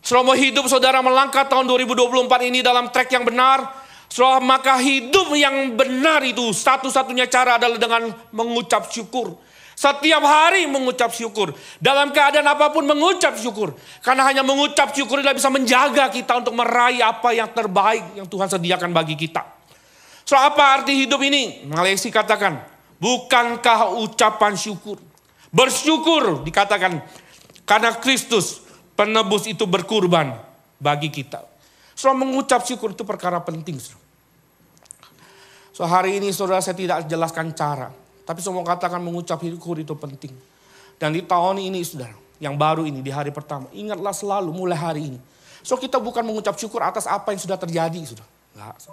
saudara mau hidup saudara melangkah tahun 2024 ini dalam trek yang benar, saudara maka hidup yang benar itu satu-satunya cara adalah dengan mengucap syukur. Setiap hari mengucap syukur. Dalam keadaan apa pun mengucap syukur. Karena hanya mengucap syukur adalah bisa menjaga kita untuk meraih apa yang terbaik yang Tuhan sediakan bagi kita. So apa arti hidup ini? Malaysia katakan, bukankah ucapan syukur? Bersyukur dikatakan karena Kristus penebus itu berkurban bagi kita. So mengucap syukur itu perkara penting. Saudara. So hari ini saudara saya tidak jelaskan cara. Tapi mau katakan mengucap syukur itu penting. Dan di tahun ini saudara, yang baru ini di hari pertama. Ingatlah selalu mulai hari ini. So kita bukan mengucap syukur atas apa yang sudah terjadi. Sudah. Enggak.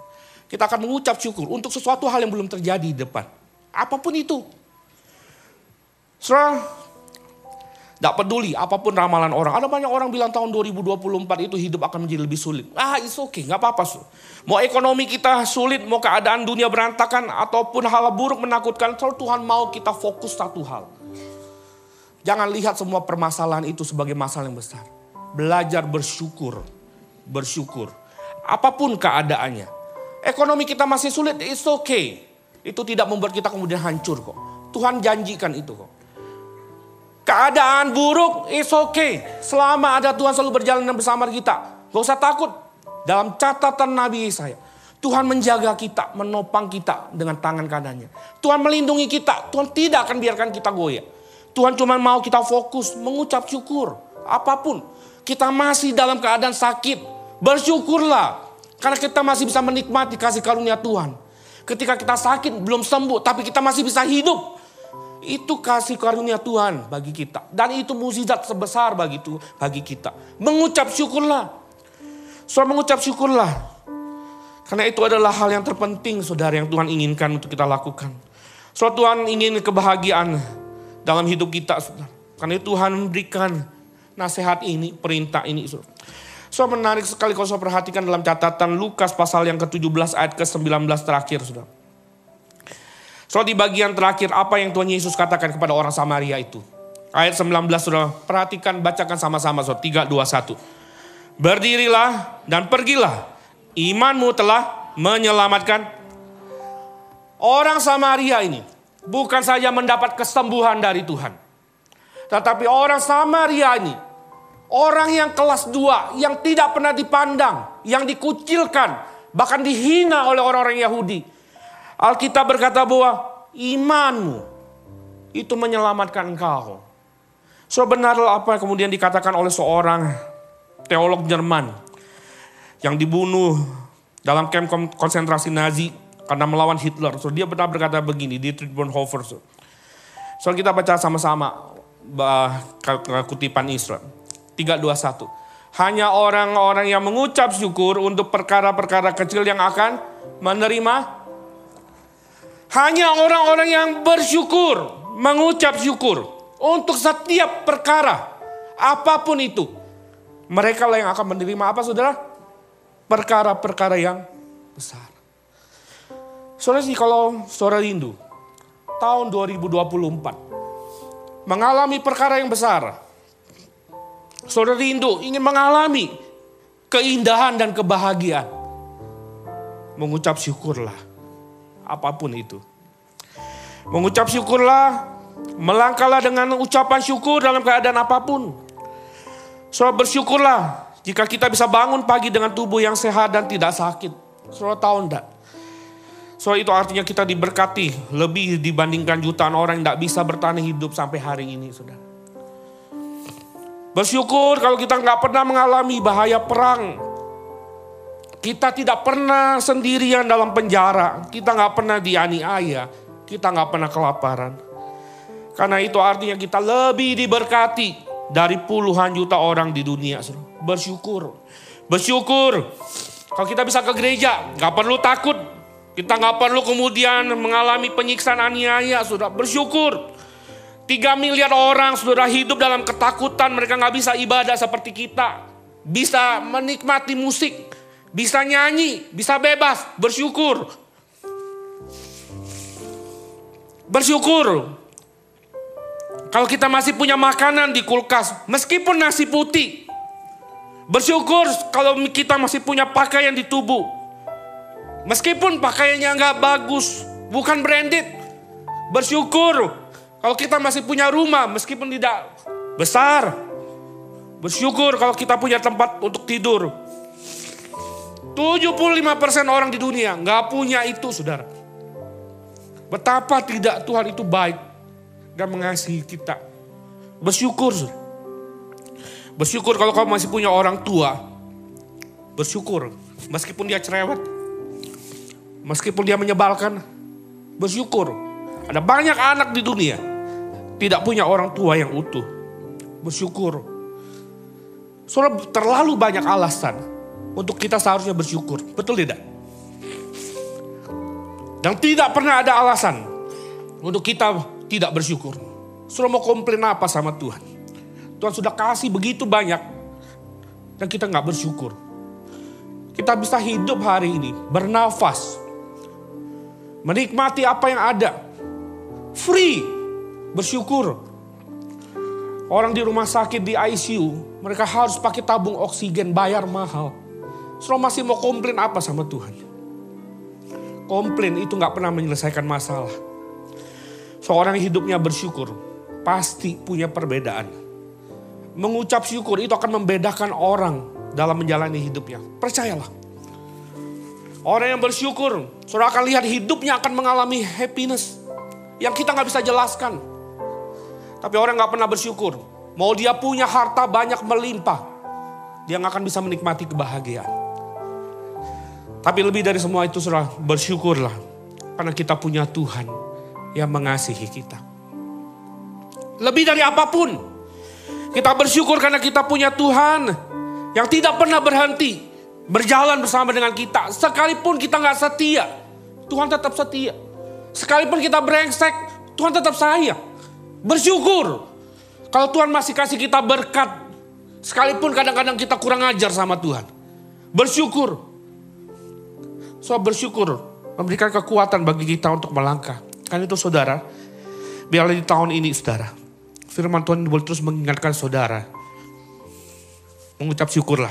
Kita akan mengucap syukur untuk sesuatu hal yang belum terjadi di depan. Apa pun itu. Saudara, tidak peduli apa pun ramalan orang. Ada banyak orang bilang tahun 2024 itu hidup akan menjadi lebih sulit. Ah, it's okay, nggak apa-apa. Mau ekonomi kita sulit, mau keadaan dunia berantakan, ataupun hal buruk menakutkan. Soal Tuhan mau kita fokus satu hal. Jangan lihat semua permasalahan itu sebagai masalah yang besar. Belajar bersyukur. Bersyukur. Apa pun keadaannya. Ekonomi kita masih sulit, it's okay. Itu tidak membuat kita kemudian hancur kok. Tuhan janjikan itu kok. Keadaan buruk, it's okay. Selama ada Tuhan selalu berjalan bersama kita. Gak usah takut. Dalam catatan Nabi Yesaya. Tuhan menjaga kita, menopang kita dengan tangan kanannya. Tuhan melindungi kita. Tuhan tidak akan biarkan kita goyah. Tuhan cuma mau kita fokus, mengucap syukur. Apa pun. Kita masih dalam keadaan sakit. Bersyukurlah. Karena kita masih bisa menikmati kasih karunia Tuhan. Ketika kita sakit, belum sembuh, tapi kita masih bisa hidup. Itu kasih karunia Tuhan bagi kita. Dan itu mukjizat sebesar bagi itu bagi kita. Mengucap syukurlah. Soal mengucap syukurlah. Karena itu adalah hal yang terpenting saudara yang Tuhan inginkan untuk kita lakukan. Soal Tuhan ingin kebahagiaan dalam hidup kita. Saudara. Karena Tuhan memberikan nasihat ini, perintah ini. Saudara. So menarik sekali kalau saya perhatikan dalam catatan Lukas pasal yang ke-17 ayat ke-19 terakhir. Saudara. So di bagian terakhir apa yang Tuhan Yesus katakan kepada orang Samaria itu. Ayat 19 sudah perhatikan bacakan sama-sama so 3 2 1. Berdirilah dan pergilah. Imanmu telah menyelamatkan orang Samaria ini. Bukan saja mendapat kesembuhan dari Tuhan. Tetapi orang Samaria ini orang yang kelas 2 yang tidak pernah dipandang, yang dikucilkan, bahkan dihina oleh orang-orang Yahudi Alkitab berkata bahwa imanmu itu menyelamatkan engkau. So benarlah apa yang kemudian dikatakan oleh seorang teolog Jerman yang dibunuh dalam kamp konsentrasi Nazi karena melawan Hitler. So dia benar berkata begini di Bonhoeffer. So, so kita baca sama-sama kutipan Israel. 321. Hanya orang-orang yang mengucap syukur untuk perkara-perkara kecil yang akan menerima hanya orang-orang yang bersyukur, mengucap syukur untuk setiap perkara, apa pun itu. Mereka lah yang akan menerima apa saudara? Perkara-perkara yang besar. Saudara sih kalau saudara rindu, tahun 2024 mengalami perkara yang besar. Saudara rindu ingin mengalami keindahan dan kebahagiaan. Mengucap syukurlah apa pun itu. Mengucap syukurlah, melangkahlah dengan ucapan syukur dalam keadaan apa pun. So bersyukurlah jika kita bisa bangun pagi dengan tubuh yang sehat dan tidak sakit. So tahu enggak? So itu artinya kita diberkati lebih dibandingkan jutaan orang yang tidak bisa bertahan hidup sampai hari ini, saudara. Bersyukur kalau kita nggak pernah mengalami bahaya perang, kita tidak pernah sendirian dalam penjara. Kita nggak pernah dianiaya. Kita nggak pernah kelaparan. Karena itu artinya kita lebih diberkati dari puluhan juta orang di dunia. Bersyukur. Bersyukur. Kalau kita bisa ke gereja, nggak perlu takut. Kita nggak perlu kemudian mengalami penyiksaan aniaya. Sudah bersyukur. Tiga miliar orang sudah hidup dalam ketakutan. Mereka nggak bisa ibadah seperti kita. Bisa menikmati musik bisa nyanyi, bisa bebas, bersyukur. Bersyukur. Kalau kita masih punya makanan di kulkas, meskipun nasi putih. Bersyukur kalau kita masih punya pakaian di tubuh. Meskipun pakaiannya nggak bagus, bukan branded. Bersyukur kalau kita masih punya rumah, meskipun tidak besar. Bersyukur kalau kita punya tempat untuk tidur. 75% orang di dunia nggak punya itu saudara. Betapa tidak Tuhan itu baik dan mengasihi kita. Bersyukur. Bersyukur kalau kamu masih punya orang tua bersyukur. Meskipun dia cerewet, meskipun dia menyebalkan, bersyukur. Ada banyak anak di dunia tidak punya orang tua yang utuh. Bersyukur. Soalnya terlalu banyak alasan untuk kita seharusnya bersyukur. Betul tidak? Dan tidak pernah ada alasan untuk kita tidak bersyukur. Sudah mau komplain apa sama Tuhan? Tuhan sudah kasih begitu banyak dan kita nggak bersyukur. Kita bisa hidup hari ini, bernafas, menikmati apa yang ada, free, bersyukur. Orang di rumah sakit di ICU, mereka harus pakai tabung oksigen, bayar mahal. Sudah masih mau komplain apa sama Tuhan? Komplain itu nggak pernah menyelesaikan masalah. Seorang yang hidupnya bersyukur, pasti punya perbedaan. Mengucap syukur itu akan membedakan orang dalam menjalani hidupnya. Percayalah. Orang yang bersyukur, saudara akan lihat hidupnya akan mengalami happiness. Yang kita nggak bisa jelaskan. Tapi orang nggak pernah bersyukur. Mau dia punya harta banyak melimpah. Dia nggak akan bisa menikmati kebahagiaan. Tapi lebih dari semua itu saudara, bersyukurlah. Karena kita punya Tuhan yang mengasihi kita. Lebih dari apa pun. Kita bersyukur karena kita punya Tuhan yang tidak pernah berhenti berjalan bersama dengan kita. Sekalipun kita nggak setia, Tuhan tetap setia. Sekalipun kita brengsek, Tuhan tetap sayang. Bersyukur. Kalau Tuhan masih kasih kita berkat, sekalipun kadang-kadang kita kurang ajar sama Tuhan. Bersyukur. So bersyukur memberikan kekuatan bagi kita untuk melangkah. Kan itu saudara, biarlah di tahun ini saudara, firman Tuhan boleh terus mengingatkan saudara. Mengucap syukurlah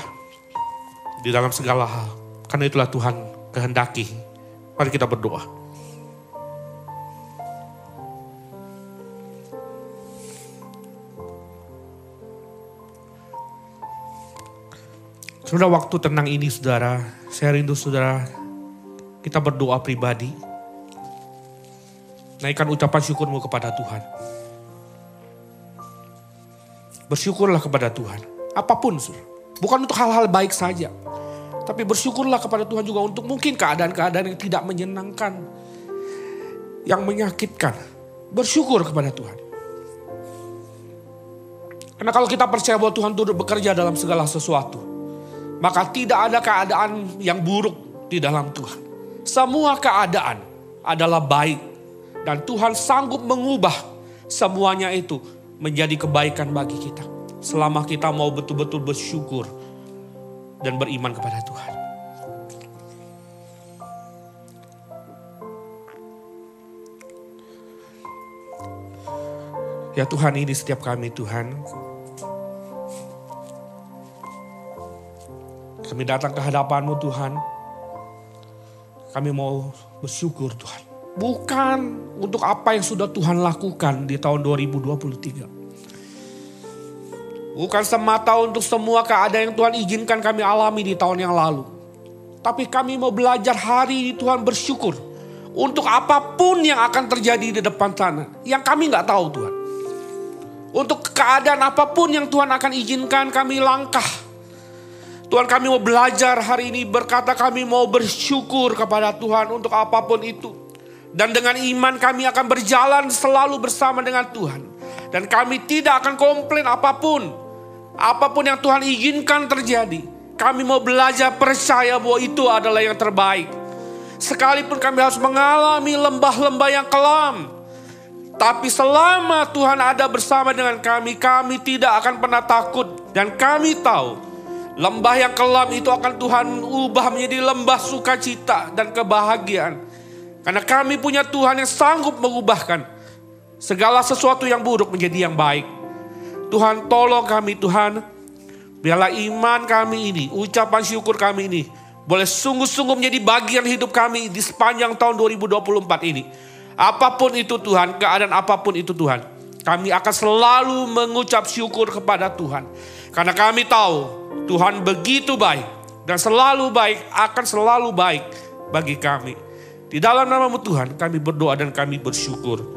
di dalam segala hal. Karena itulah Tuhan kehendaki. Mari kita berdoa. Sudah waktu tenang ini saudara, saya rindu saudara, kita berdoa pribadi. Naikkan ucapan syukurmu kepada Tuhan. Bersyukurlah kepada Tuhan. Apa pun, saudara. bukan untuk hal-hal baik saja. Tapi bersyukurlah kepada Tuhan juga untuk mungkin keadaan-keadaan yang tidak menyenangkan. Yang menyakitkan. Bersyukur kepada Tuhan. Karena kalau kita percaya bahwa Tuhan turut bekerja dalam segala sesuatu. Maka tidak ada keadaan yang buruk di dalam Tuhan. Semua keadaan adalah baik. Dan Tuhan sanggup mengubah semuanya itu menjadi kebaikan bagi kita. Selama kita mau betul-betul bersyukur dan beriman kepada Tuhan. Ya Tuhan ini setiap kami Tuhan. Kami datang ke hadapanmu Tuhan. Kami mau bersyukur Tuhan. Bukan untuk apa yang sudah Tuhan lakukan di tahun 2023. Bukan semata untuk semua keadaan yang Tuhan izinkan kami alami di tahun yang lalu. Tapi kami mau belajar hari ini Tuhan bersyukur. Untuk apa pun yang akan terjadi di depan sana. Yang kami nggak tahu Tuhan. Untuk keadaan apa pun yang Tuhan akan izinkan kami langkah. Tuhan kami mau belajar hari ini berkata kami mau bersyukur kepada Tuhan untuk apa pun itu. Dan dengan iman kami akan berjalan selalu bersama dengan Tuhan. Dan kami tidak akan komplain apa pun. Apa pun yang Tuhan izinkan terjadi. Kami mau belajar percaya bahwa itu adalah yang terbaik. Sekalipun kami harus mengalami lembah-lembah yang kelam. Tapi selama Tuhan ada bersama dengan kami, kami tidak akan pernah takut. Dan kami tahu lembah yang kelam itu akan Tuhan ubah menjadi lembah sukacita dan kebahagiaan. Karena kami punya Tuhan yang sanggup mengubahkan segala sesuatu yang buruk menjadi yang baik. Tuhan tolong kami Tuhan. Biarlah iman kami ini, ucapan syukur kami ini. Boleh sungguh-sungguh menjadi bagian hidup kami di sepanjang tahun 2024 ini. Apa pun itu Tuhan, keadaan apa pun itu Tuhan. Kami akan selalu mengucap syukur kepada Tuhan. Karena kami tahu Tuhan begitu baik. Dan selalu baik, akan selalu baik bagi kami. Di dalam namamu Tuhan kami berdoa dan kami bersyukur.